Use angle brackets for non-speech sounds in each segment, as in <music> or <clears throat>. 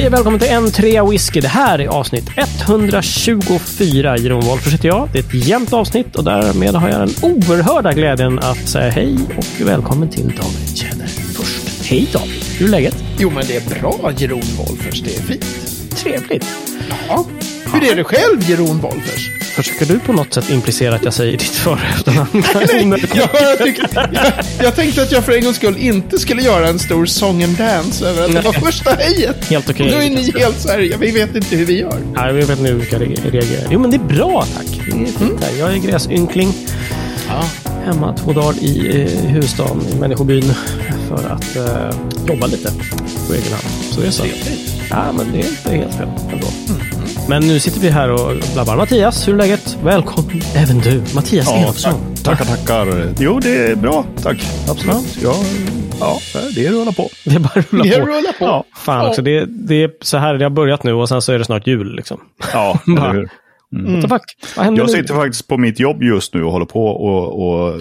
Hej och välkommen till en trea whisky. Det här är avsnitt 124. Jeroen Wolffers heter jag. Det är ett jämnt avsnitt och därmed har jag den oerhörda glädjen att säga hej och välkommen till David Tjäder först. Hej David, hur är läget? Jo, men det är bra, Jeroen Wolffers. Det är fint. Trevligt. Ja. Hur är det själv, Jeroen Wolffers? Försöker du på något sätt implicera att jag säger ditt för och efternamn? Nej, <laughs> jag, tyckte, jag, jag tänkte att jag för en gångs skull inte skulle göra en stor song and dance över att det var första hejet. Helt okej. Och nu är ni helt så här, vi vet inte hur vi gör. Nej, vi vet nu hur vi ska re- reagera. Jo, men det är bra tack. Det är fint här. Jag är gräsynkling. Hemma två dagar i eh, huvudstaden, i människobyn, för att eh, jobba lite på egen hand. Så det är så. Ja, men det är inte helt fel ändå. Men nu sitter vi här och blabbar. Mattias, hur är läget? Välkommen även du, Mattias Ja, Eriksson. tack, tackar, tackar. Jo, det är bra. Tack. Absolut. Ja, ja det är rullar på. Det är bara rulla Det på. rullar på. Ja, fan också. Det, det är så här det har börjat nu och sen så är det snart jul liksom. Ja, <laughs> eller hur? What fuck? Vad Jag nu? sitter faktiskt på mitt jobb just nu och håller på och, och eh,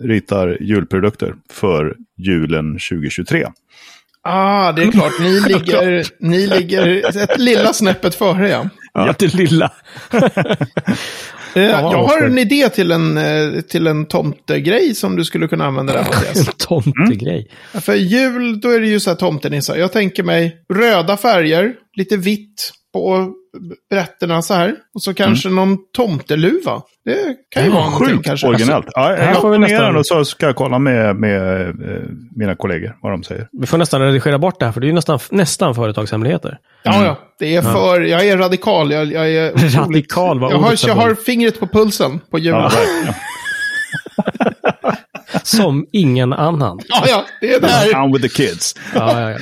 ritar julprodukter för julen 2023. Ah, det är klart. Ni <laughs> ligger, ni ligger ett lilla snäppet före, ja. Ja, det lilla. <laughs> Eh, jag har en idé till en, eh, till en tomtegrej som du skulle kunna använda där, Mattias. En <laughs> tomtegrej. Ja, För jul, då är det ju så här tomtenissar. Jag tänker mig röda färger, lite vitt på brätterna så här. Och så kanske någon tomteluva. Det kan ju vara någonting Mm. Sjukt kanske. originellt. Ja, här jag får vi får nästan- och så ska jag kolla med, med eh, mina kollegor vad de säger. Vi får nästan redigera bort det här, för det är ju nästan, nästan företagshemligheter. Ja, ja. Det är för, jag är radikal. Jag, jag är <laughs> otroligt- Radikal var jag har, jag har fingret på pulsen på julen. Ja, Ja. <laughs> Som ingen annan. ja, det är där. Down with the kids. Ja, ja, ja.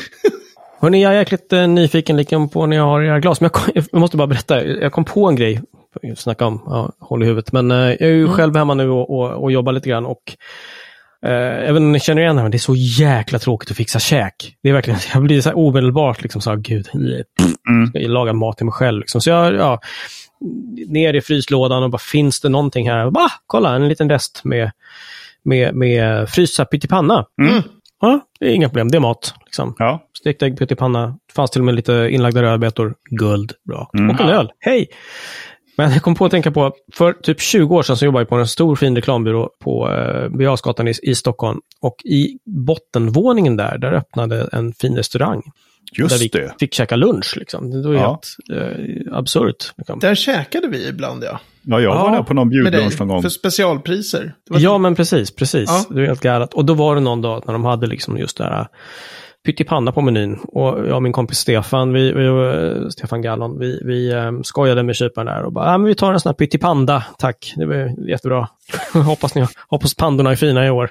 Hörrni, jag är jäkligt eh, nyfiken liksom, på när jag har era glas. Men jag, kom, <laughs> jag måste bara berätta, jag kom på en grej. Snacka om ja, håll i huvudet. Men eh, jag är ju själv hemma nu och, och, och jobbar lite grann. Och, eh, även om ni känner igen det, här, det är så jäkla tråkigt att fixa käk. Det är verkligen, <laughs> jag blir så här omedelbart liksom så här, gud, Mm. ska jag laga mat till mig själv. Liksom. Så jag, ja, ner i fryslådan och bara, finns det någonting här? Bah, kolla, en liten rest med, med, med frysta pyttipanna. Mm. Ja, det är inga problem, det är mat. Liksom. Ja. Stekt ägg, pyttipanna. Det fanns till och med lite inlagda rödbetor. Guld. Bra. Mm. Och en öl. Hej! Men jag kom på att tänka på, för typ 20 år sedan så jobbade jag på en stor fin reklambyrå på eh, Birger i, i Stockholm. Och i bottenvåningen där, där öppnade en fin restaurang. där vi Just det. fick käka lunch. Liksom. Det var ju Ja. helt eh, absurt. Liksom. Där käkade vi ibland, ja. Ja, jag var Ja, där på någon bjudlunch någon gång. För specialpriser. Det var Ja, men precis, precis. Ja. Det är helt galet. Och då var det någon dag när de hade liksom just det här pyttipanna på menyn. Och jag och min kompis Stefan, vi, vi, eh, Stefan Gallon, vi, vi um, skojade med kyparen där och bara, ja men vi tar en sån här pyttipanda, tack. Det var jättebra. <laughs> hoppas, ni, hoppas pandorna är fina i år.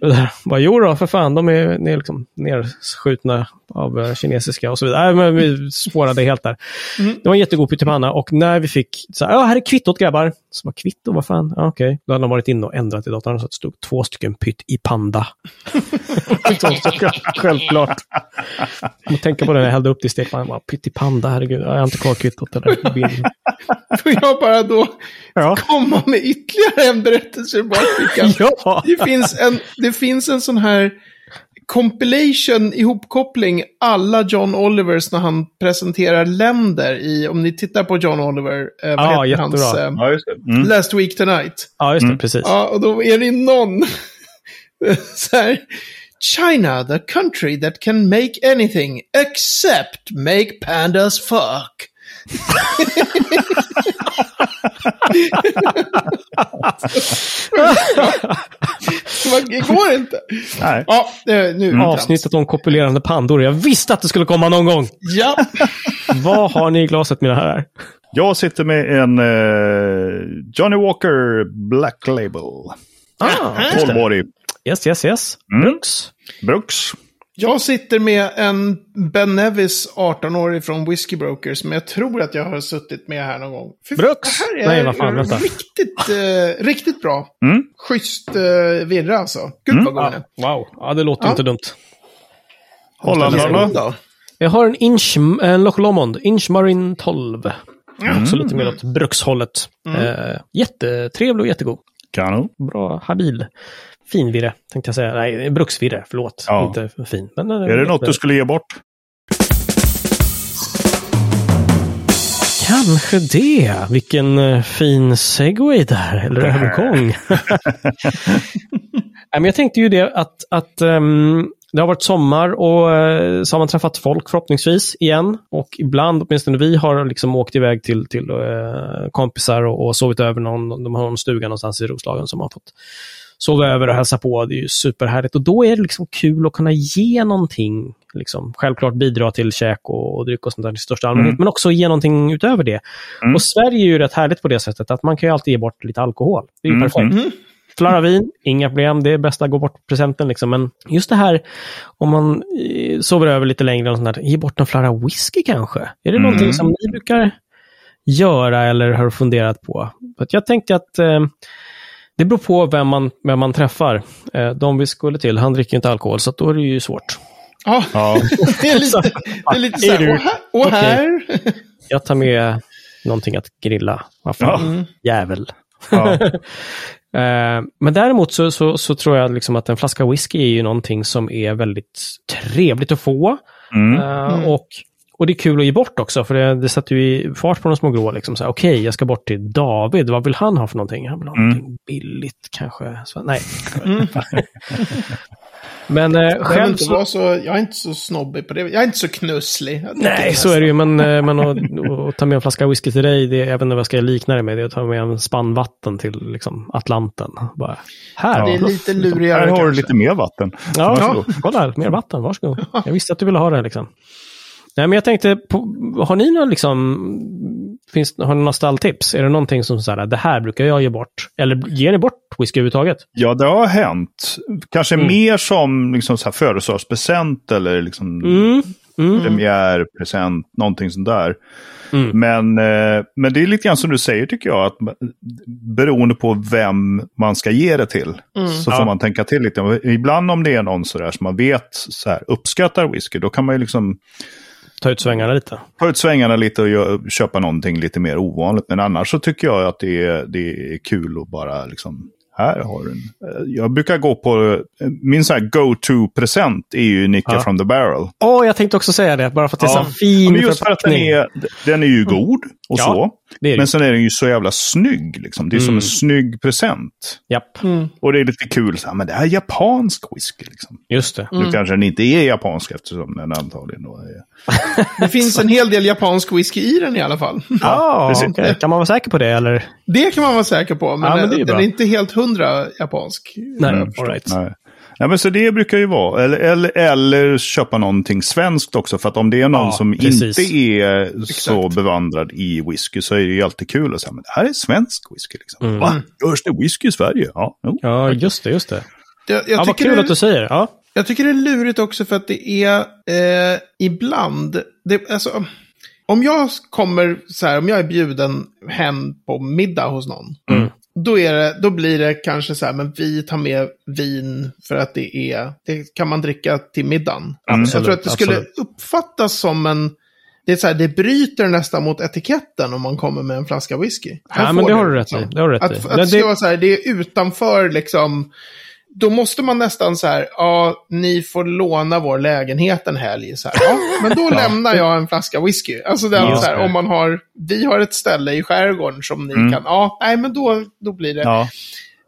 Där, bara, jo då, för fan, de är, de är liksom nerskjutna av eh, kinesiska och så vidare. Nej, men vi spårade helt där. Det var en jättegod pyttipanna och när vi fick, så här, ja här är kvittot grabbar. Så bara, kvitto, vad fan, ja, okej. Då hade de varit inne och ändrat i datorn så att det stod två stycken pytt i panda. <laughs> självklart. Jag måste tänka på det när jag hällde upp det i stekpannan. Bara, Pytt i panda, herregud. Jag har inte kvar kvittot eller bilden. <laughs> Får jag bara då Ja. komma med ytterligare en berättelse bakfickan? <laughs> Ja. Det finns en, det finns en sån här compilation, ihopkoppling, alla John Olivers när han presenterar länder i, om ni tittar på John Oliver, eh, vad Ja, heter hans, eh, Ja, just det. Mm. Last Week Tonight. Ja, just det, precis. Ja, och då är det någon, <laughs> så här, China, the country that can make anything except make pandas fuck. <laughs> Det går inte. Nej. Ja, det- nu. Mm. Avsnittet om kopulerande pandor. Jag visste att det skulle komma någon gång. Ja. <laughs> Vad har ni i glaset, mina herrar? Jag sitter med en eh, Johnny Walker Black Label. Ah, just det. 12-årig Yes, yes, yes. Mm. Brooks. Brooks. Jag sitter med en Ben Nevis 18-årig från Whiskey Brokers som jag tror att jag har suttit med här någon gång. Fy Brooks? Det här är Nej, vad fan, vänta. riktigt, eh, riktigt bra. Mm. Schysst eh, virra alltså. Gud vad god den är. Wow, ja, det låter Ja. inte dumt. Holländarna. då? Jag har en Inch, en Loch Lomond, Inch Marine 12. Också lite mer åt brukshållet. Eh, jättetrevlig och jättegod. Kanon. Bra, habil. Fin virre, tänkte jag säga. Nej, bruksvirre, förlåt. Ja. Inte fin. Men, eh, Är det något du skulle ge bort? Kanske det. Vilken eh, fin segway där, eller övergång. <laughs> Nej, men jag tänkte ju det att, att ehm, det har varit sommar och eh, så har man träffat folk förhoppningsvis igen. Och ibland, åtminstone vi, har liksom åkt iväg till, till eh, kompisar och, och sovit över någon, de har någon stuga någonstans i Roslagen som har fått sova över och hälsa på. Det är ju superhärligt. Och då är det liksom kul att kunna ge någonting. Liksom. Självklart bidra till käk och, och dryck och sånt där i största allmänhet, Mm. men också ge någonting utöver det. Mm. Och Sverige är ju rätt härligt på det sättet att man kan ju alltid ge bort lite alkohol. Det är ju Mm, perfekt. mm. Flarra vin, inga problem. Det är bästa gå bort-presenten. Liksom. Men just det här om man eh, sover över lite längre, och sånt där, ge bort en flarra whisky kanske. Är det Mm. någonting som ni brukar göra eller har funderat på? För jag tänkte att eh, det beror på vem man, vem man träffar. Eh, de vi skulle till, han dricker inte alkohol, så då är det ju svårt. Ja, Ja, <laughs> det är lite, det är lite så här, och här, och här. Jag tar med någonting att grilla. Vad fan, Mm. jävel. ja. <laughs> Eh, Men däremot så, så, så tror jag liksom att en flaska whisky är ju någonting som är väldigt trevligt att få. Mm. Eh, Mm. Och, och det är kul att ge bort också, för det, det sätter ju i fart på de små grå. Liksom, Okej, jag ska bort till David. Vad vill han ha för någonting? Han vill ha Mm. någonting billigt kanske. Så, nej. Mm. <laughs> Men eh, själv så... så, jag är inte så snobbig på det. Jag är inte så knusslig. Nej, så är det ju. Men, eh, men att, <laughs> att ta med en flaska whisky till dig, det, är- jag vet inte vad jag ska likna det med. Det är att ta med en spann vatten till liksom, Atlanten. Bara, här. Det är lite lurigare Här har du lite mer vatten. Ja, Varsågod. kolla här, mer vatten, varsågod. <laughs> Jag visste att du ville ha det liksom. Nej, men jag tänkte, på, har ni några liksom, finns, har ni några stalltips? Är det någonting som så här, det här brukar jag ge bort? Eller ger ni bort whisky överhuvudtaget? Ja, det har hänt. Kanske Mm. mer som liksom, så här, födelsedagspresent eller liksom, Mm. Mm. premiärpresent, någonting sånt där. Mm. Men, eh, men det är lite grann som du säger tycker jag, att beroende på vem man ska ge det till Mm. så Ja. får man tänka till lite. Ibland om det är någon sådär som man vet så här, uppskattar whisky, då kan man ju liksom Ta ut svängarna lite. ta ut svängarna lite och gö- köpa någonting lite mer ovanligt. Men annars så tycker jag att det är, det är kul att bara liksom, här har du en. Eh, Jag brukar gå på, eh, min så här go-to-present är ju Nicka Ja. from the barrel. Åh, jag tänkte också säga det, bara för att det är Ja. så fin Men just för att den förpackning. är, den är ju god och Ja, så. Det det. Men sen är den ju så jävla snygg. Liksom. Det är som Mm. en snygg present. Japp, Mm. Och det är lite kul, så här, men det här är japansk whisky. Liksom. just det. Nu kanske den inte är japansk eftersom den antagligen då är... <laughs> Det finns en hel del japansk whisky i den i alla fall. Ja, precis. okej. Kan man vara säker på det, eller? Det kan man vara säker på, men, Ja, men det är ju den är inte helt hundra japansk. Nej, all right. Nej. Ja, men så det brukar ju vara. Eller, eller, eller köpa någonting svenskt också. För att om det är någon Ja, som precis. inte är så Exakt. bevandrad i whisky så är det ju alltid kul att säga men det här är svensk whisky. Liksom. Mm. Va? Görs det whisky i Sverige? Ja, jo. Ja, just det, just det. Jag, jag, Ja, vad kul det, att du säger. Ja. jag tycker det är lurigt också för att det är eh, ibland, det, alltså, om jag kommer så här, om jag är bjuden hem på middag hos någon. Mm. Då, är det, då blir det kanske så här, men vi tar med vin för att det är, det kan man dricka till middagen. Absolut, jag tror att det skulle absolut. uppfattas som en, det är så här, det bryter nästan mot etiketten om man kommer med en flaska whisky. Ja, men får det har du rätt i. liksom. Det har rätt Att, i. att Det- det ska vara så här, det är utanför liksom, då måste man nästan så här, ja, ni får låna vår lägenhet en helg. Så här, ja, men då <laughs> lämnar jag en flaska whisky. Alltså Just så här, om man har, vi har ett ställe i skärgården som ni Mm. kan, ja, nej men då, då blir det. Ja.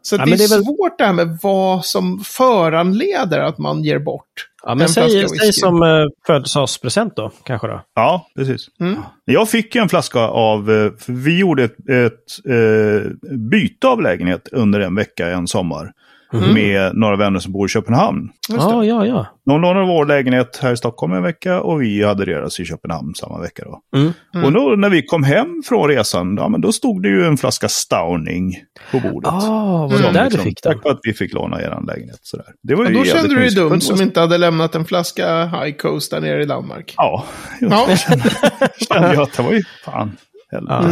Så Ja, det, är det är väl- svårt det här med vad som föranleder att man ger bort. Ja, men En säg, flaska säg whisky. som uh, födelsedagspresent då, kanske då. ja, precis. Mm. Jag fick ju en flaska av, eh, för vi gjorde ett, ett eh, byte av lägenhet under en vecka en sommar. Mm. Med några vänner som bor i Köpenhamn. Just Ja, ja. De lånade vår lägenhet här i Stockholm en vecka och vi hade deras i Köpenhamn samma vecka. Då. Mm. Mm. Och då, när vi kom hem från resan, ja, men då stod det ju en flaska Stauning på bordet. Ah, var det där Liksom, du fick den? Tack för att vi fick låna er lägenhet. Sådär. Det var ju då kände du dig dum som inte hade lämnat en flaska High Coast där nere i Danmark. Ja, Ja. <laughs> kände jag att det var ju fan. Ja.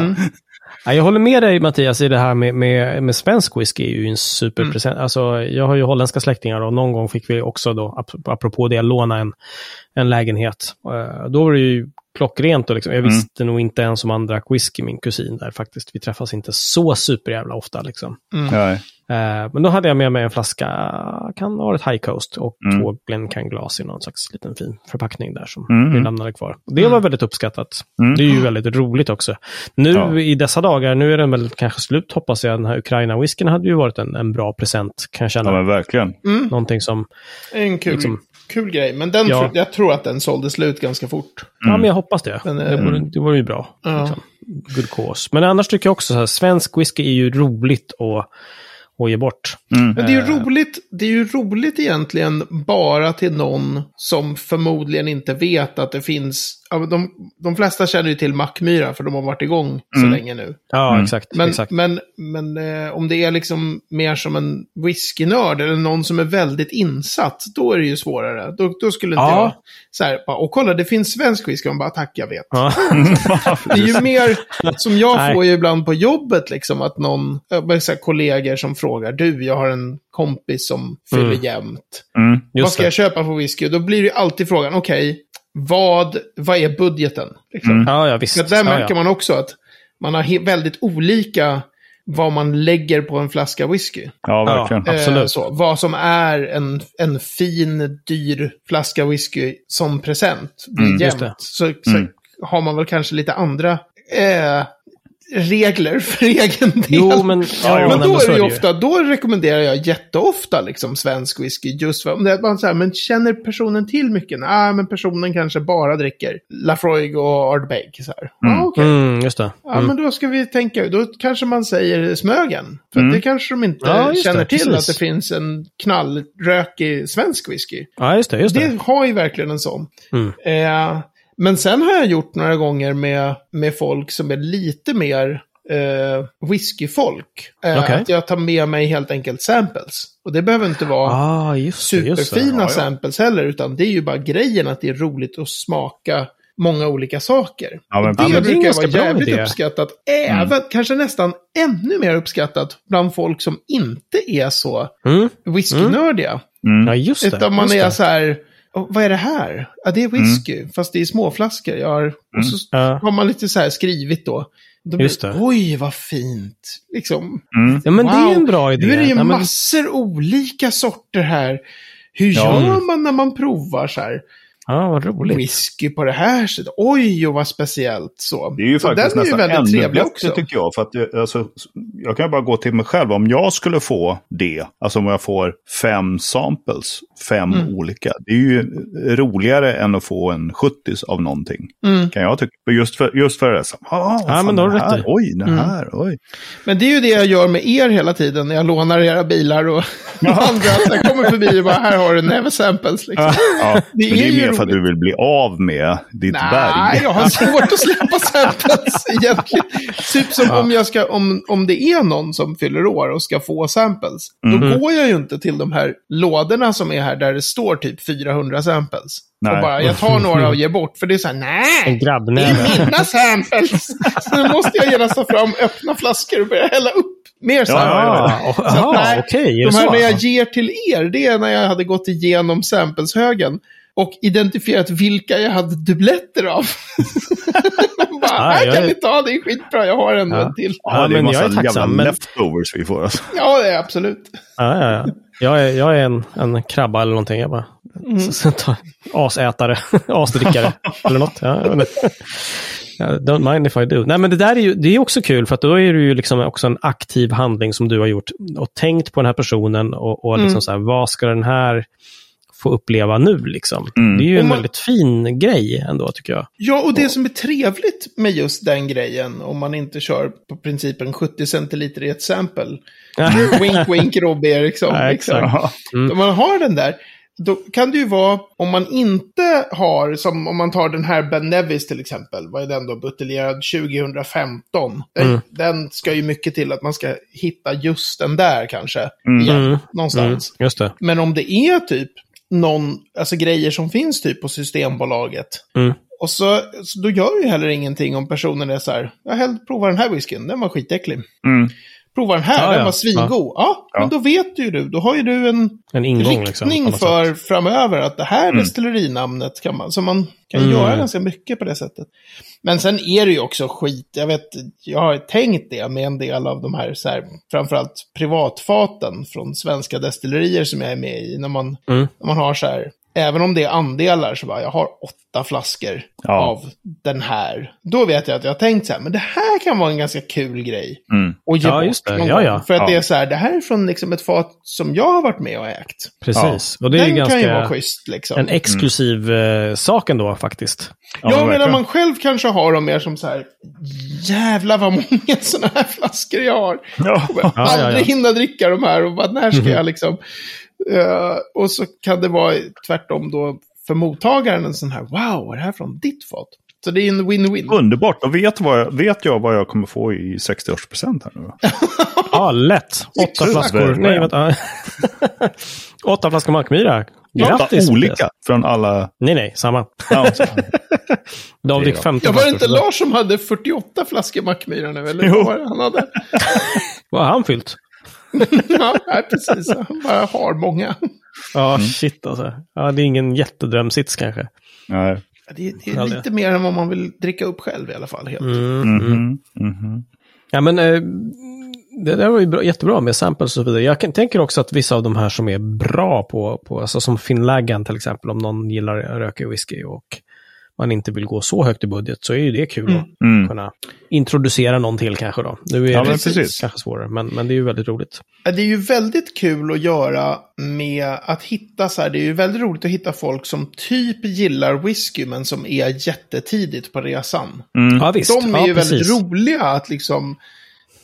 Mm. Ja, jag håller med dig Mattias i det här med, med, med svensk whisky är ju en superpresent. Alltså, jag har ju holländska släktingar och någon gång fick vi också då, ap- apropå det, låna en, en lägenhet. Eh, då var det ju klockrent och liksom, jag Mm. visste nog inte ens om han drack whisky, min kusin där faktiskt. Vi träffas inte så superjävla ofta liksom. Mm. Eh, men då hade jag med mig en flaska, kan ha varit High Coast och Mm. två Glencairn-glas i någon slags liten fin förpackning där som Mm. vi lämnade kvar. Och det var väldigt uppskattat. Mm. Det är ju väldigt roligt också. Nu Ja. i dessa dagar, nu är den väl kanske slut hoppas jag. Den här Ukraina-whiskyn hade ju varit en, en bra present kan jag känna. Ja, men verkligen. Mm, Någonting som, en kul, Liksom- kul grej. Men den, Ja. jag tror att den sålde slut ganska fort. ja men jag hoppas det. Men, det, eh, vore, det vore ju bra. Ja. Liksom. Good cause. Men annars tycker jag också så här, svensk whisky är ju roligt att, att ge bort. Mm. Men det är ju Eh. roligt, det är ju roligt egentligen bara till någon som förmodligen inte vet att det finns... De, de flesta känner ju till Mackmyra för de har varit igång så Mm. länge nu. Ja, Mm. exakt. Men, exakt. men, men eh, om det är liksom mer som en whiskynörd eller någon som är väldigt insatt, då är det ju svårare. Då, då skulle inte Ja. jag så här, bara, och kolla det finns svensk whisky, man bara tack jag vet. Ja. <laughs> Det är ju mer som jag Nej. får ju ibland på jobbet, liksom att någon, bara så här, kollegor som frågar, du, jag har en kompis som fyller Mm. jämnt. Mm. Vad ska det. jag köpa för whisky? Då blir det alltid frågan, okej, vad, vad är budgeten? Liksom. Mm. Ja, ja, visst. Där ja, märker ja. man också att man har väldigt olika vad man lägger på en flaska whisky. Ja, verkligen. Ja. Absolut. Eh, så, vad som är en, en fin, dyr flaska whisky som present Mm, jämnt. Så, så Mm. har man väl kanske lite andra eh, regler för egen del. Jo, men, ja, jo, men då är det ju ofta, då rekommenderar jag jätteofta liksom svensk whisky. Just för, om det är bara så här, men känner personen till mycket? Nej, men personen kanske bara dricker Lafroig och Ardbeg. Så här. Mm. Ja, okej. Mm, just det. Ja, Mm. men då ska vi tänka, då kanske man säger Smögen. För Mm. det kanske de inte Ja, känner det, till, precis. att det finns en knallrökig svensk whisky. Ja, just det. Just det. Det har ju verkligen en sån. Mm. Eh, men sen har jag gjort några gånger med, med folk som är lite mer eh, whiskyfolk. Eh, Okej. Att jag tar med mig helt enkelt samples. Och det behöver inte vara Ah, just det. Just det. superfina Ja, ja. samples heller, utan det är ju bara grejen att det är roligt att smaka många olika saker. Ja, men det precis. det är en brukar vara jävligt idé. uppskattat, även, kanske nästan ännu mer uppskattat bland folk som inte är så Mm. whiskynördiga. Mm. Ja, just det. Utan man just är det. så här, "Åh, vad är det här? Ja, det är whisky, fast det är småflaskor. Jag har, och så Ja. har man lite så här skrivit då. blir, Just det. Oj, vad fint. Liksom, Mm. Ja, men det är Wow. en bra idé. nu är det ju Ja, men- massor olika sorter här. Hur Ja. gör man när man provar så här? Ja, vad roligt. Whisky på det här sättet. Oj, och vad speciellt så. Det är ju så faktiskt den är ju nästan väldigt ännu trevlig också. tycker jag. För att det, alltså, jag kan bara gå till mig själv. Om jag skulle få det, alltså om jag får fem samples, fem Mm. olika. Det är ju roligare än att få en 70 av någonting. Mm. Kan jag tycka. Just för, just för det. Så, ah, Ja, men då har det du rätt. Oj, det Mm. här, oj. Men det är ju det jag gör med er hela tiden när jag lånar era bilar och <laughs> andra. Att jag kommer förbi och bara, här har du Never Samples. Liksom. Ja, <laughs> Det men det är är ju mer för att du vill bli av med ditt Nej, berg. jag har svårt att släppa samples <laughs> egentligen. Typ som om, jag ska, om, om det är någon som fyller år och ska få samples. Då Mhm. går jag ju inte till de här lådorna som är här där det står typ 400 samples. Nej. Och bara, jag tar några och ger bort. För det är så här, nej! Det är mina samples! <laughs> Så nu måste jag genast ta fram öppna flaskor och börja hälla upp mer samples. Ja, ja, Så att, ja, nej, det de här så? när jag ger till er, det är när jag hade gått igenom sampleshögen och identifierat vilka jag hade dubbletter av. <laughs> bara, Ja, här jag kan är- ni ta, det är skitbra, jag har ändå Ja. en till. Ja, Ja, det är men massa jag är tacksam, men- leftovers vi får. Alltså. Ja, det är absolut. Ja, ja, ja. Jag är, jag är en, en krabba eller någonting. Jag bara, Mm. så, så, ta, asätare, <laughs> asdrickare eller något. Ja, Don't mind if I do. Nej, men det där är ju det är också kul för att då är det ju liksom också en aktiv handling som du har gjort och tänkt på den här personen och, och liksom Mm. så här, vad ska den här få uppleva nu liksom? Mm. Det är ju Och en man- väldigt fin grej ändå tycker jag. Ja, och det som är trevligt med just den grejen, om man inte kör på principen 70 centiliter i ett sample. <laughs> wink, wink, Robby Eriksson. Ja, liksom. exakt. Ja. Om man har den där, då kan det ju vara, om man inte har, som om man tar den här Ben Nevis till exempel, vad är den då, buteljerad 2015. Den, Mm. den ska ju mycket till att man ska hitta just den där kanske, Mm. igen, Mm. någonstans. Mm, just det. Men om det är typ någon, alltså grejer som finns typ på Systembolaget, Mm. och så, så då gör ju heller ingenting om personen är så här, jag hellre provar den här whiskyn, den var skitäcklig. Mm. Prova den här, Ja, den ja. var svingod. Ja, Ja. men då vet ju du, då har ju du en En ingång liksom. riktning något för sätt. framöver. Att det här Mm. destillerinamnet kan man, så man kan Mm. göra ganska mycket på det sättet. Men sen är det ju också skit, jag vet, jag har tänkt det med en del av de här, så här framförallt privatfaten från svenska destillerier som jag är med i. När man, Mm. när man har så här, även om det är andelar så bara, jag har åtta flaskor Ja. av den här. Då vet jag att jag har tänkt så här, men det här kan vara en ganska kul grej. Mm. Och ge Ja, bort just det. någon Ja, ja. För att Ja. det är så här, det här är från liksom ett fat som jag har varit med och ägt. Precis. Och det är Den ju kan ju vara ganska schysst liksom. en exklusiv eh, sak ändå faktiskt. Ja, men verkligen. man själv kanske har dem mer som så här, jävlar vad många <laughs> sådana här flaskor jag har. Ja. Jag kommer ja, aldrig ja. hinna dricka de här och bara, när ska jag liksom... Eh, och så kan det vara tvärtom då för mottagaren en sån här, wow, är det här från ditt fat? Så det är en win-win. Underbart. Och vet, vad jag, vet jag vad jag kommer få i 60-årspresent här nu då? <laughs> Ja, lätt. Åtta flaskor. Nej, vänta. <laughs> Åtta flaskor Mackmyra. Åtta Grattis! olika från alla... Nej, nej, samma. Ja, <laughs> David Det fick är 15 Ja, var det inte Lars som hade 48 flaskor Mackmyra nu? Eller Jo. vad var det han hade? Vad har han fyllt? <laughs> ja, precis. Han bara har många. Ja, shit alltså. Ja, det är ingen jättedrömsits kanske. nej. Det, det är lite mer än vad man vill dricka upp själv i alla fall. Helt. Mm, mm. Mhm, mhm. Ja, men eh, det där var ju bra, jättebra med samples och så vidare. Jag kan, tänker också att vissa av de här som är bra på, på alltså som Finnlaggan till exempel, om någon gillar rökig whisky och man inte vill gå så högt i budget, så är ju det kul att Mm. kunna introducera någon till kanske då. Nu är Ja, det precis. kanske svårare, men, men det är ju väldigt roligt. Det är ju väldigt kul att göra med att hitta så här. Det är ju väldigt roligt att hitta folk som typ gillar whisky men som är jättetidigt på resan. Mm. Ja, visst. De är ja, ju precis. väldigt roliga att liksom...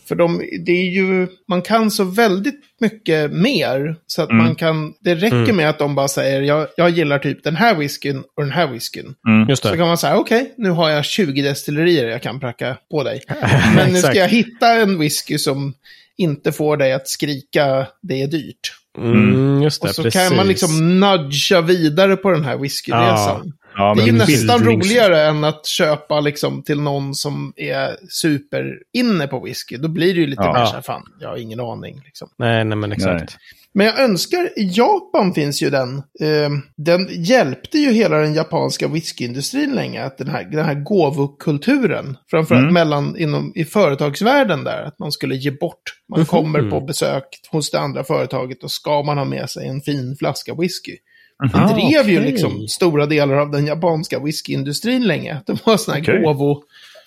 För de, det är ju, man kan så väldigt mycket mer. Så att Mm. man kan, det räcker Mm. med att de bara säger jag, jag gillar typ den här whiskyn och den här whiskyn. Mm. Så kan man säga, okej, nu har jag 20 destillerier jag kan pracka på dig. <laughs> Men nu ska jag hitta en whisky som inte får dig att skrika det är dyrt. Mm, just det, Och så precis. kan man liksom nudga vidare på den här whiskyresan. Ja, Det är nästan roligare än att köpa liksom till någon som är super inne på whisky. Då blir det ju lite Ja. mer så här, fan, jag har ingen aning. Liksom. Nej, nej, men exakt. Men jag önskar, i Japan finns ju den, eh, den hjälpte ju hela den japanska whiskyindustrin länge, att den här, den här gåvokulturen, framförallt Mm. mellan, inom, i företagsvärlden där, att man skulle ge bort. Man Mhm. kommer på besök hos det andra företaget och ska man ha med sig en fin flaska whisky. Det Ah, drev ju okej. liksom stora delar av den japanska whiskyindustrin länge. Det var sådana här Okej. gåvo,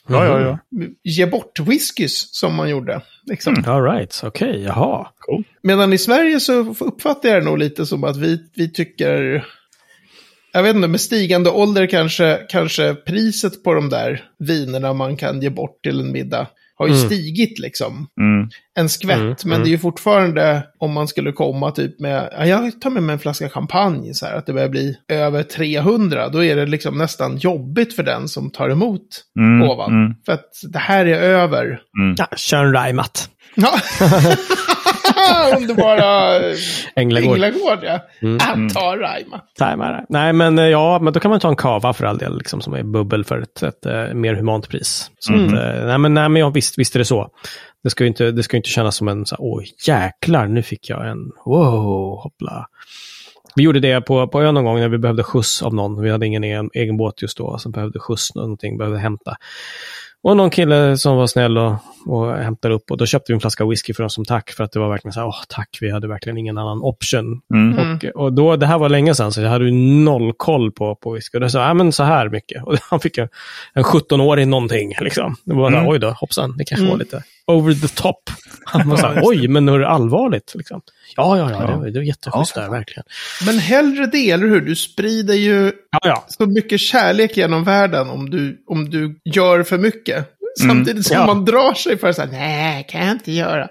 Ja, ja, ja. ge bort whiskys som man gjorde. Liksom. All right, okej, jaha. Cool. Medan i Sverige så uppfattar jag det nog lite som att vi, vi tycker... Jag vet inte, med stigande ålder kanske, kanske priset på de där vinerna man kan ge bort till en middag har ju Mm. stigit liksom. Mm. En skvätt, Mm, men mm. det är ju fortfarande om man skulle komma typ med, ja, jag tar med mig en flaska champagne så här, att det börjar bli över 300, då är det liksom nästan jobbigt för den som tar emot Mm. gåvan. Mm. För att det här är över. Ja, kör en Raimat. Ja. <laughs> <laughs> <laughs> Underbara Änglagård. Änglagård, ja. Mm. Han tar Raima. Timare. Nej, men eh, ja, men då kan man ta en kava för all del, liksom, som är bubbel för ett, ett, eh, mer humant pris. Så Mm. att, eh, nej, men, nej, men ja, visst, visst är det så. Det ska ju inte, det ska ju inte kännas som en, så här, åh jäklar, nu fick jag en, wow, hoppla. Vi gjorde det på, på ön någon gång när vi behövde skjuts av någon. Vi hade ingen egen, egen båt just då, som behövde skjuts, någonting, behövde hämta. Och någon kille som var snäll och, och hämtade upp och då köpte vi en flaska whisky för dem som tack för att det var verkligen så här, åh tack, vi hade verkligen ingen annan option. Mm. Mm. Och, och då, det här var länge sedan, så jag hade ju noll koll på, på whisky. Och då sa jag, ja men så här mycket. <laughs> Och han fick en, en 17-årig någonting. Liksom. Det var Mm. oj då, hoppsan, det kanske Mm. var lite over the top. Han var så här, <laughs> oj, men hur allvarligt? Liksom. Ja, ja, ja, Ja. det var, det var jätteschysst Ja, där, verkligen. Men hellre det, eller hur? Du sprider ju Ja, ja. så mycket kärlek genom världen om du, om du gör för mycket. Samtidigt som Ja. man drar sig för att säga, nej, kan jag inte göra.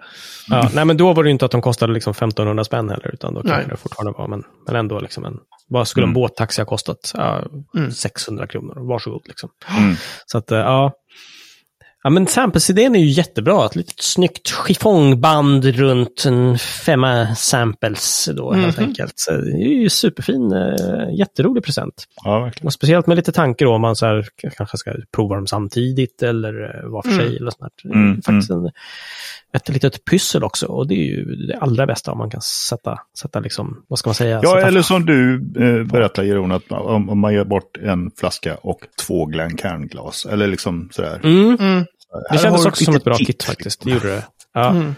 ja. Nej, men då var det inte att de kostade liksom 1500 spänn heller, utan då kanske Nej. det fortfarande var, men, men ändå liksom en, vad skulle en Mm. båttaxi ha kostat? Ja, Mm. 600 kronor, varsågod liksom. Mm. Så att, eh, ja. Ja, men samples-idén är ju jättebra. Ett litet snyggt chiffongband runt en femma samples då helt enkelt. Så det är ju superfin, eh, jätterolig present. Ja, verkligen. Och speciellt med lite tanke då om man så här, kanske ska prova dem samtidigt eller eh, var för sig. Eller sånt. Det är Mm, faktiskt en, ett litet pyssel också och det är ju det allra bästa om man kan sätta, sätta liksom, vad ska man säga? Ja, eller som du eh, berättade Jeroen, att om, om man ger bort en flaska och två Glencairn-glas. Eller liksom sådär. Mm, Mm, det kändes också som ett bra kit. kit faktiskt. Det gjorde det. Ja, mm.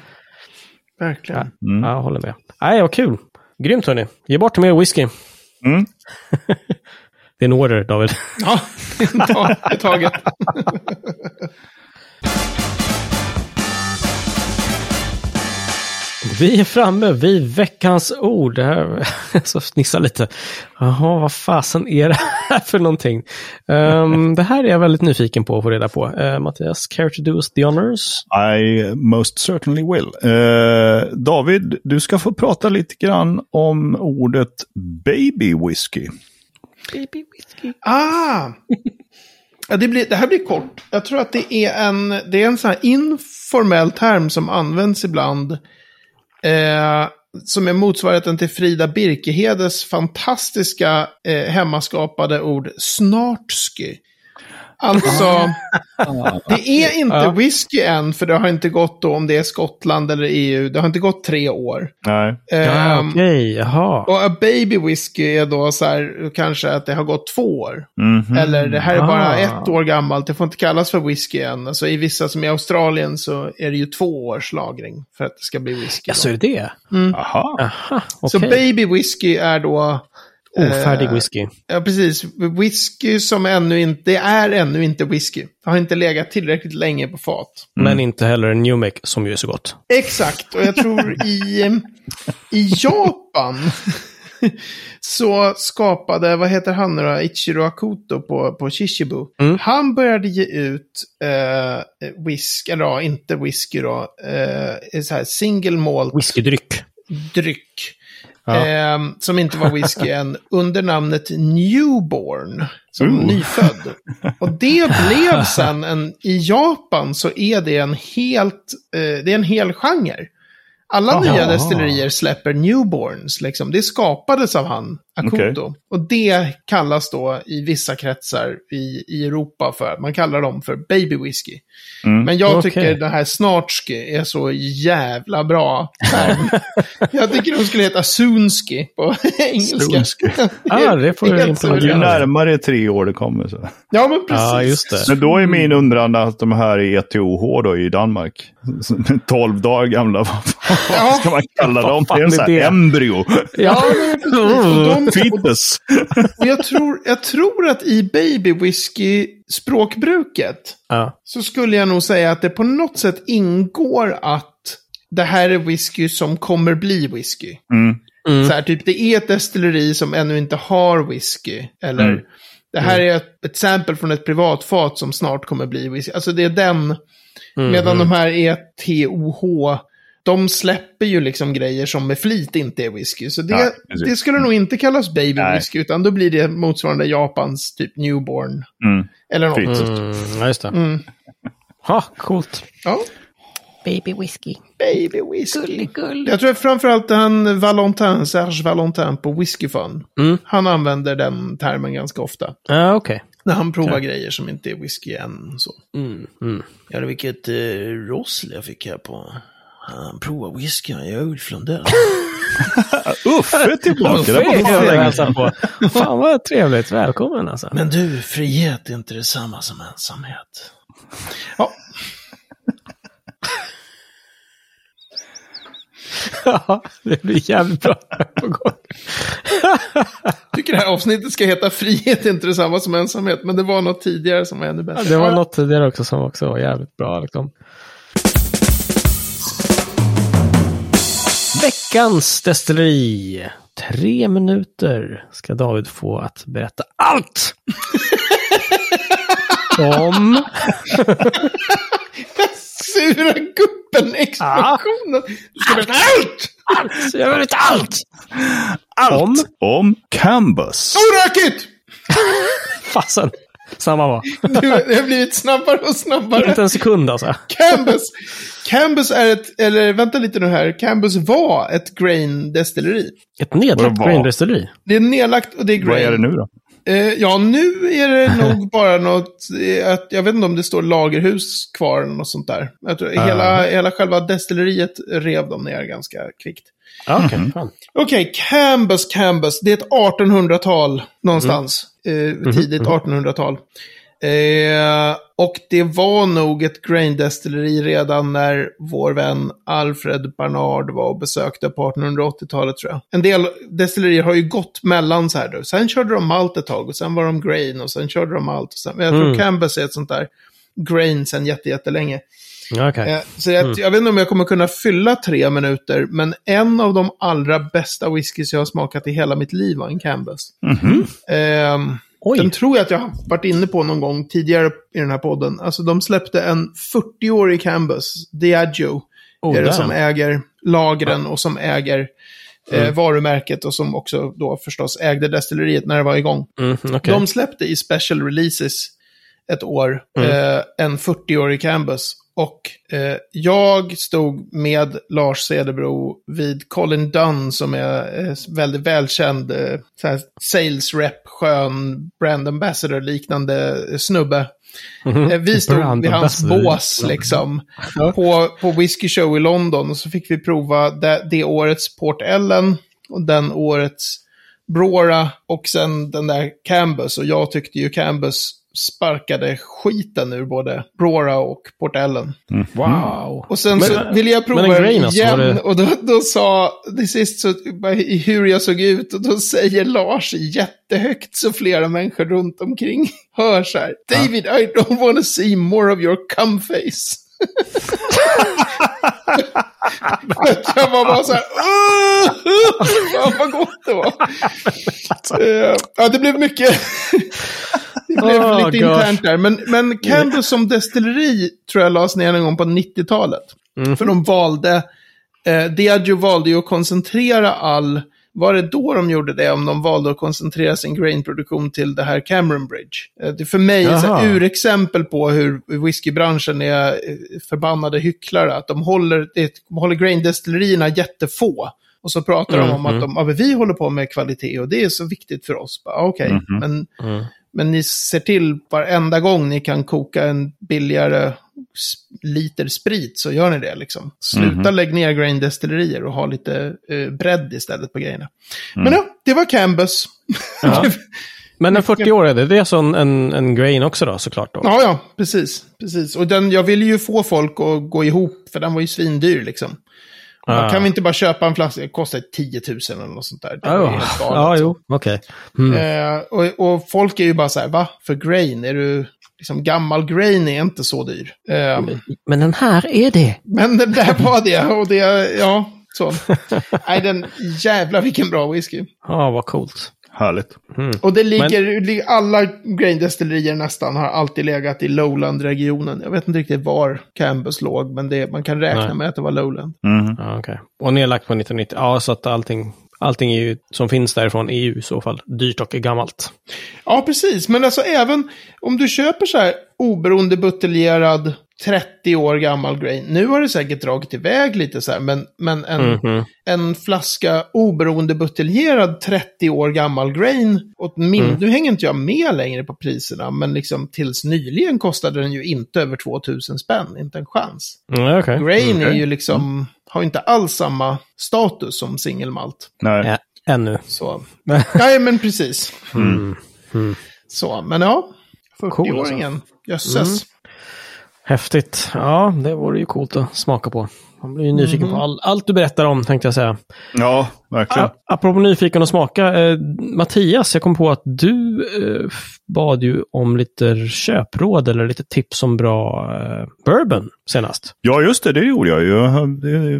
Verkligen. Mm. ja jag håller med. Nej, vad kul. Grymt hörni. Ge bort mer whisky. Mm. <laughs> Det är en order, David. Ja, ta i taget. <laughs> Vi är framme vid veckans ord. <laughs> Jag så fnissar lite. Jaha, vad fasen är det här för någonting? Ehm, det här är jag väldigt nyfiken på att få reda på. Uh, Mattias, care to do us the honors? I most certainly will. Eh, David, du ska få prata lite grann om ordet baby whisky. Baby whisky. Ah! Ja, det, blir, det här blir kort. Jag tror att det är en, det är en sån här informell term som används ibland. Eh, som är motsvarigheten till Frida Birkehedes fantastiska eh, hemmaskapade ord snartsky. Alltså, <laughs> det är inte Ja. whisky än, för det har inte gått då, om det är Skottland eller EU, det har inte gått tre år. Nej. Ja, Ehm, okej, jaha. och a baby whisky är då så här, kanske att det har gått två år. Mhm. Eller det här är bara Ah. ett år gammalt, det får inte kallas för whisky än. Alltså i vissa som i Australien så är det ju två års lagring för att det ska bli whisky. Ja, så är det det? Aha. Aha, Så okej. baby whisky är då, Ofärdig eh, whisky. ja precis, whisky som ännu inte, det är ännu inte whisky. Det har inte legat tillräckligt länge på fat. Men inte heller en New Make som ju är så gott. Exakt, och jag tror i, i Japan <laughs> så skapade, vad heter han nu då, Ichiro Akuto på, på Shishibu. Mm. Han började ge ut eh, whisky, eller ja, inte whisky då, eh, så här single malt Whiskydryck. dryck. Ja. Eh, som inte var whisky än, under namnet Newborn. Som Ooh. nyfödd. Och det blev <laughs> sen en, i Japan så är det en helt, eh, det är en hel genre. Alla Aha. nya destillerier släpper newborns, liksom. Det skapades av han, Akuto. Och det kallas då i vissa kretsar i, i Europa för, man kallar dem för baby whisky. Mm. Men jag Okej. tycker det här snartsky är så jävla bra <laughs> jag tycker de skulle heta soonsky på <laughs> engelska. Soonsky. <laughs> Ah, det får du implementera. Ju närmare tre år det kommer. Så. Ja, men precis. Ja, just det. Men då är min undran att de här är ETOH då i Danmark. 12 dagar gamla. Vad Ja. ska man kalla dem? Det är en sån här embryo. Ja, men de, Fetus. och jag, tror, jag tror att i baby whisky-språkbruket Ja. så skulle jag nog säga att det på något sätt ingår att det här är whisky som kommer bli whisky. Mm. Mm. Så här, typ det är ett destilleri som ännu inte har whisky. Eller Mm. det här är ett, ett sample från ett privatfat som snart kommer bli whisky. Alltså det är den. Mm. Medan de här ETOH, de släpper ju liksom grejer som med flit inte är whisky. Så det, Ja, det skulle nog inte kallas baby Nej. whisky, utan då blir det motsvarande Japans typ newborn. Mm. Eller något. Mm, ja, just det. Mm. Ha, coolt. Ja, Baby whisky. baby whisky. Gulligull. Jag tror att framförallt han Valentin, Serge Valentin på Whisky Fun. Mm. Han använder den termen ganska ofta. Ja, okej. När han provar grejer som inte är whisky än. Så. Mm, mm. Ja, det vilket eh, rossel jag fick här på. Han provar whisky, jag är Ulf Lundell. <laughs> Uffe är tillbaka. Det Uffe var är på. Fan vad trevligt. Välkommen alltså. Men du, frihet är inte detsamma som ensamhet. Ja, <laughs> Ja, det blir jävligt bra på gång. tycker det här avsnittet ska heta frihet är inte detsamma som ensamhet. Men det var något tidigare som var ännu bättre. Det var något tidigare också som också var jävligt bra. Liksom. Veckans destilleri. Tre minuter ska David få att berätta allt. <laughs> Om... Sura guppen-explosionen. Du ska berätta allt! Allt! Jag vill veta allt! Om... Allt om Cambus. Orakigt! Fasen. Samma var. <laughs> Det har blivit snabbare och snabbare. Inte en sekund alltså. Cambus. Cambus är ett, eller vänta lite nu här. Cambus var ett grain destilleri. Ett nedlagt graindestilleri. Det är nedlagt och det är grain. Vad är det nu då? Eh, ja, nu är det <laughs> nog bara något, eh, att, jag vet inte om det står lagerhus kvar eller något sånt där. Jag tror, hela, hela själva destilleriet rev de ner ganska kvickt. Ja, okej. fan. Okej, Cambus, Cambus. Det är ett 1800-tal någonstans. Eh, tidigt 1800-tal. Eh, och det var nog ett grain destilleri redan när vår vän Alfred Barnard var och besökte på 1880-talet tror jag. En del destillerier har ju gått mellan så här då. Sen körde de malt ett tag och sen var de grain och sen körde de malt. Och sen, jag tror Mm. Cambus är ett sånt där grain sen jätte, jättelänge. Ja, okej. Eh, Så jag, jag vet inte om jag kommer kunna fylla tre minuter, men en av de allra bästa whiskys jag har smakat i hela mitt liv var en Cambus. Ehm, Oj. den tror jag att jag har varit inne på någon gång tidigare i den här podden. Alltså de släppte en 40-årig Cambus, Diageo, Oh, är det som äger lagren och som äger eh, varumärket och som också då förstås ägde destilleriet när det var igång. Mm, okej. De släppte i special releases ett år eh, en 40-årig Cambus. Och eh, jag stod med Lars Cederbro vid Colin Dunn som är eh, väldigt välkänd eh, sales rep, skön brand ambassador liknande eh, snubbe. Eh, Vi stod Brand vid hans bås liksom. På, på Whiskey Show i London. Och så fick vi prova det, det årets Port Ellen och den årets Brora och sen den där Cambus. Och jag tyckte ju Cambus sparkade skiten ur både Brora och Port Ellen. Wow. Och sen Men- så ville jag prova alltså, igen. det- Och då, då sa, till sist så, hur jag såg ut. Och då säger Lars jättehögt så flera människor runt omkring hör så här. David, I don't want to see more of your cum face. jag var bara så här. Fan vad gott det var. <laughs> Eh, ja, det blev mycket. Blev Oh, lite gosh. internt där. Men, men Cambus som destilleri tror jag lades ner en gång på 90-talet. Mm. För de valde, eh, Diageo valde ju att koncentrera all, var det då de gjorde det? Om de valde att koncentrera sin grainproduktion till det här Cameron Bridge. Eh, det för mig är här urexempel på hur whiskybranschen är eh, förbannade hycklare. Att de håller, det, de håller graindestillerierna jättefå. Och så pratar de om att de, ja, men vi håller på med kvalitet och det är så viktigt för oss. Bara, Okej, men Mm. men ni ser till varenda gång ni kan koka en billigare liter sprit så gör ni det liksom. Sluta lägg ner graindestillerier och ha lite eh, bredd istället på grejerna. Men ja, det var Cambus. Ja. <laughs> Men en 40 år är det, det är alltså en, en, en grain också då såklart då? ja, ja, precis. precis. Och den, jag ville ju få folk att gå ihop, för den var ju svindyr liksom. Ah. kan vi inte bara köpa en flaska, det kostar 10 000 eller något sånt där. Det Ja, galet. ja jo, okej. Mm. Eh, och, och folk är ju bara så här, va? För grain? Är du, liksom gammal grain är inte så dyr. Eh, Men den här är det. men det där var det, och det, ja, så. Nej, den, jävlar vilken bra whisky. Ja, vad coolt. Härligt. Och det ligger, ligger alla graindestillerier nästan har alltid legat i Lowland-regionen. Jag vet inte riktigt var Cambus låg, men det, man kan räkna Nej. med att det var Lowland. Mhm. Ja, okej. Och nedlagt på 1990. Ja, så att allting, allting är ju, som finns därifrån är ju i så fall dyrt och gammalt. Ja, precis. Men alltså även om du köper så här oberoende buteljerad 30 år gammal grain. Nu har det säkert dragit iväg lite så här, men, men en, Mhm. en flaska oberoende buteljerad 30 år gammal grain, åt min, Mm. nu hänger inte jag med längre på priserna, men liksom tills nyligen kostade den ju inte över 2000 spänn, inte en chans. Mm, okej. Grain är Okej. ju liksom, har inte alls samma status som singelmalt. Nej. Ja, ännu. Så, <laughs> nej men precis. Mm. Så, men ja, Cool, 40-åringen, jösses. Häftigt. Ja, det vore ju coolt att smaka på. Man blir ju nyfiken på all, allt du berättar om, tänkte jag säga. Ja, verkligen. A- apropå nyfiken att smaka. Eh, Mattias, jag kom på att du eh, bad ju om lite köpråd eller lite tips om bra eh, bourbon senast. Ja, just det. Det gjorde jag ju.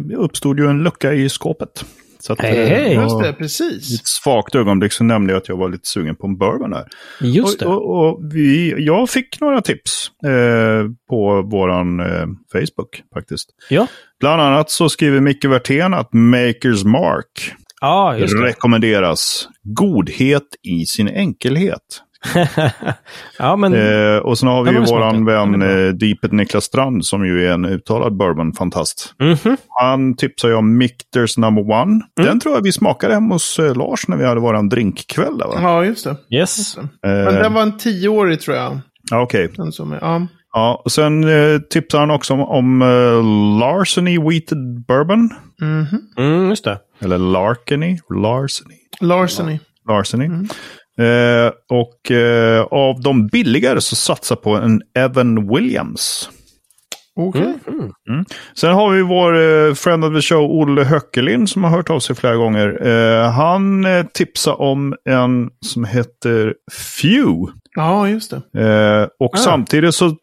Det uppstod ju en lucka i skåpet. Så att, Hej, eh, ja, Just det, I precis. ett svagt ögonblick så nämnde jag att jag var lite sugen på en bourbon där. Just och, det. och, och vi, jag fick några tips eh, på våran eh, Facebook faktiskt. Ja, Bland annat så skriver Micke Werthén att Makers Mark det. rekommenderas. Godhet i sin enkelhet, <laughs> ja, men Eh, och sen har vi ju men det våran smakar. vän eh, Deepet Niklas Strand som ju är en uttalad bourbon-fantast. mhm. Han tipsar ju om Michters number one. Mm. Den tror jag vi smakade hemma hos eh, Lars när vi hade våran drinkkväll. Va? Ja, just det. yes. Men Eh, den var en tioårig tror jag. ja, Okej. Den som är, ja. Ja, och sen eh, tipsar han också om, om eh, Larceny Wheated Bourbon. Mhm. Mm, just det. Eller Larkeny. Larceny. Larceny. Larceny. Mm. Eh, och eh, av de billigare så satsar på en Evan Williams. Okej. Mm. Sen har vi vår eh, friend of the show, Olle Höckelin, som har hört av sig flera gånger. Eh, han eh, tipsar om en som heter Few. Ja, just det. Eh, och Ah. samtidigt så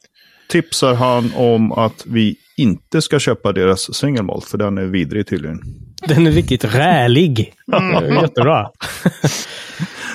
tipsar han om att vi inte ska köpa deras single malt, för den är vidrig tydligen. Den är riktigt rälig. <laughs> Mm. Jättebra. <laughs>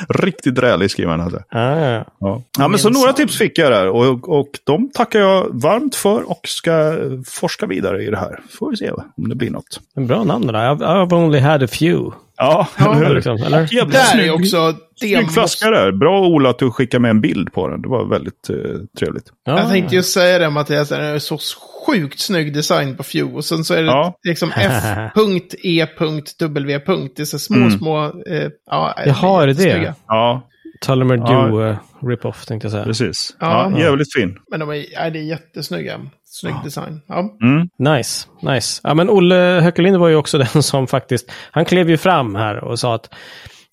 Riktigt rälig skriver han. Hade. Ja, ja, ja. Ja. ja, men så några tips fick jag där och, och de tackar jag varmt för och ska forska vidare i det här. Får vi se om det blir något. En bra namn det där. I've, I've only had a few. Ja, Ja, eller hur? Liksom, eller? Jävligt Där snygg, är också... Det snygg måste, flaska där. Bra Ola att du skickade med en bild på den. Det var väldigt eh, trevligt. Ja, jag tänkte ju säga det Mattias, det är så sjukt snygg design på Few. Och sen så är det Ja. liksom <laughs> F.E.W. Det är så små, Mm. små... Eh, ja, Jaha, är det det? Ja, Tullamore Ja. Dew uh, rip-off tänkte jag säga. precis. Ja. Ja, jävligt fin. Men de är, ja, det är jättesnygga. Snygg design. Ja. Mm. Nice, nice. Ja, men Olle Höckelin var ju också <laughs> den som faktiskt, han klev ju fram här och sa att,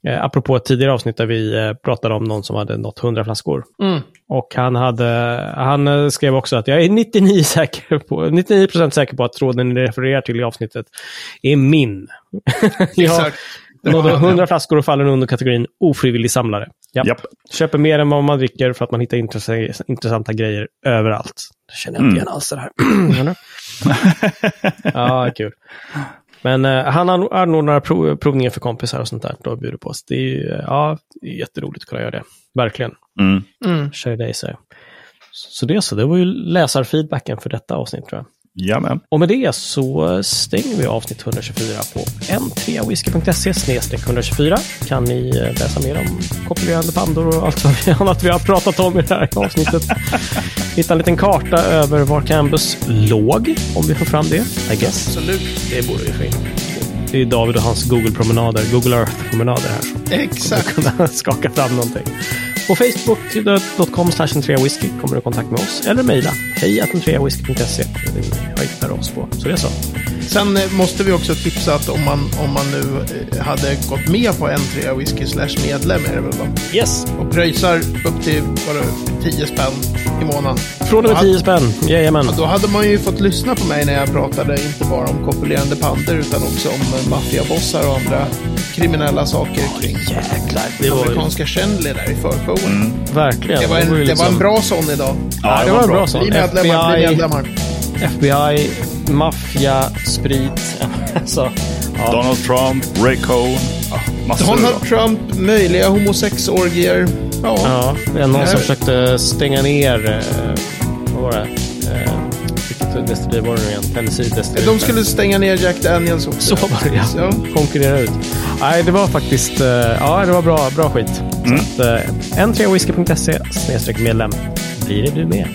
eh, apropå ett tidigare avsnitt där vi eh, pratade om någon som hade nått 100 flaskor. Mm. Och han, hade, han eh, skrev också att jag är 99, <laughs> säker på, 99% säker på att tråden ni refererar till i avsnittet är min. <laughs> Exakt. Nådde han, ja. 100 flaskor och faller under kategorin ofrivillig samlare. Japp. Japp. Köper mer än vad man dricker för att man hittar intress- intressanta grejer överallt. Det känner jag inte igen alls det här. <clears throat> <laughs> Ja, kul. Men eh, han an- anordnar prov, provningar för kompisar och sånt där. Då bjuder på oss. Det är ju eh, ja, det är jätteroligt att kunna göra det. Verkligen. Mm. Mm. Kör dig så. Så det så. Det var ju läsarfeedbacken för detta avsnitt tror jag. Jajamän. Och med det så stänger vi avsnitt 124 på n3whisky.se 124. Kan ni eh, läsa mer om kopulerande pandor och allt <laughs> annat vi har pratat om i det här avsnittet. Hitta en liten karta över var Cambus låg, om vi får fram det. I guess. Absolut. Det borde vi få in. Det är David och hans Google-promenader, Google Earth-promenader här Exakt. <laughs> kunna skaka fram någonting. På facebook.com whisky kommer du i kontakt med oss eller mejla hej whisky.se. Det hittar oss på. Så det är så. Sen eh, måste vi också tipsa att om man, om man nu eh, hade gått med på N3 Whisky slash medlem är det väl va? Yes! Och pröjsar upp till det, 10 spänn i månaden. Från och med Ja. 10 spänn. Jajamän. Ja, då hade man ju fått lyssna på mig när jag pratade inte bara om kopulerande pander utan också om eh, maffiabossar och andra kriminella saker kring Jäklar. Det var amerikanska kändler där i förfogen. verkligen. Det, var en, det var en liksom- bra sån idag. Ja, det var en bra sån. Bli medlemmar, bli FBI, medlemmar. FBI, maffia, sprit. <laughs> alltså, ja. Donald Trump, Ray Cohn. Ja, Donald bra. Trump, möjliga homosexorgier. Ja. Ja, det är någon som försökte stänga ner, eh, vad var det? Eh, var det nu igen? Tennessee. De skulle stänga ner Jack Daniels också. Så var det ja. Ja. Konkurrera ut. Nej, det var faktiskt, eh, ja det var bra, bra skit. Mm. Så att, eh, n3whisky.se snedstreck medlem. Blir det du med?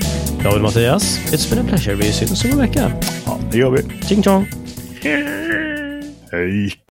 David och Mattias, it's been a pleasure. Vi syns om en vecka. Ja, det gör vi. Ching chong! Hej.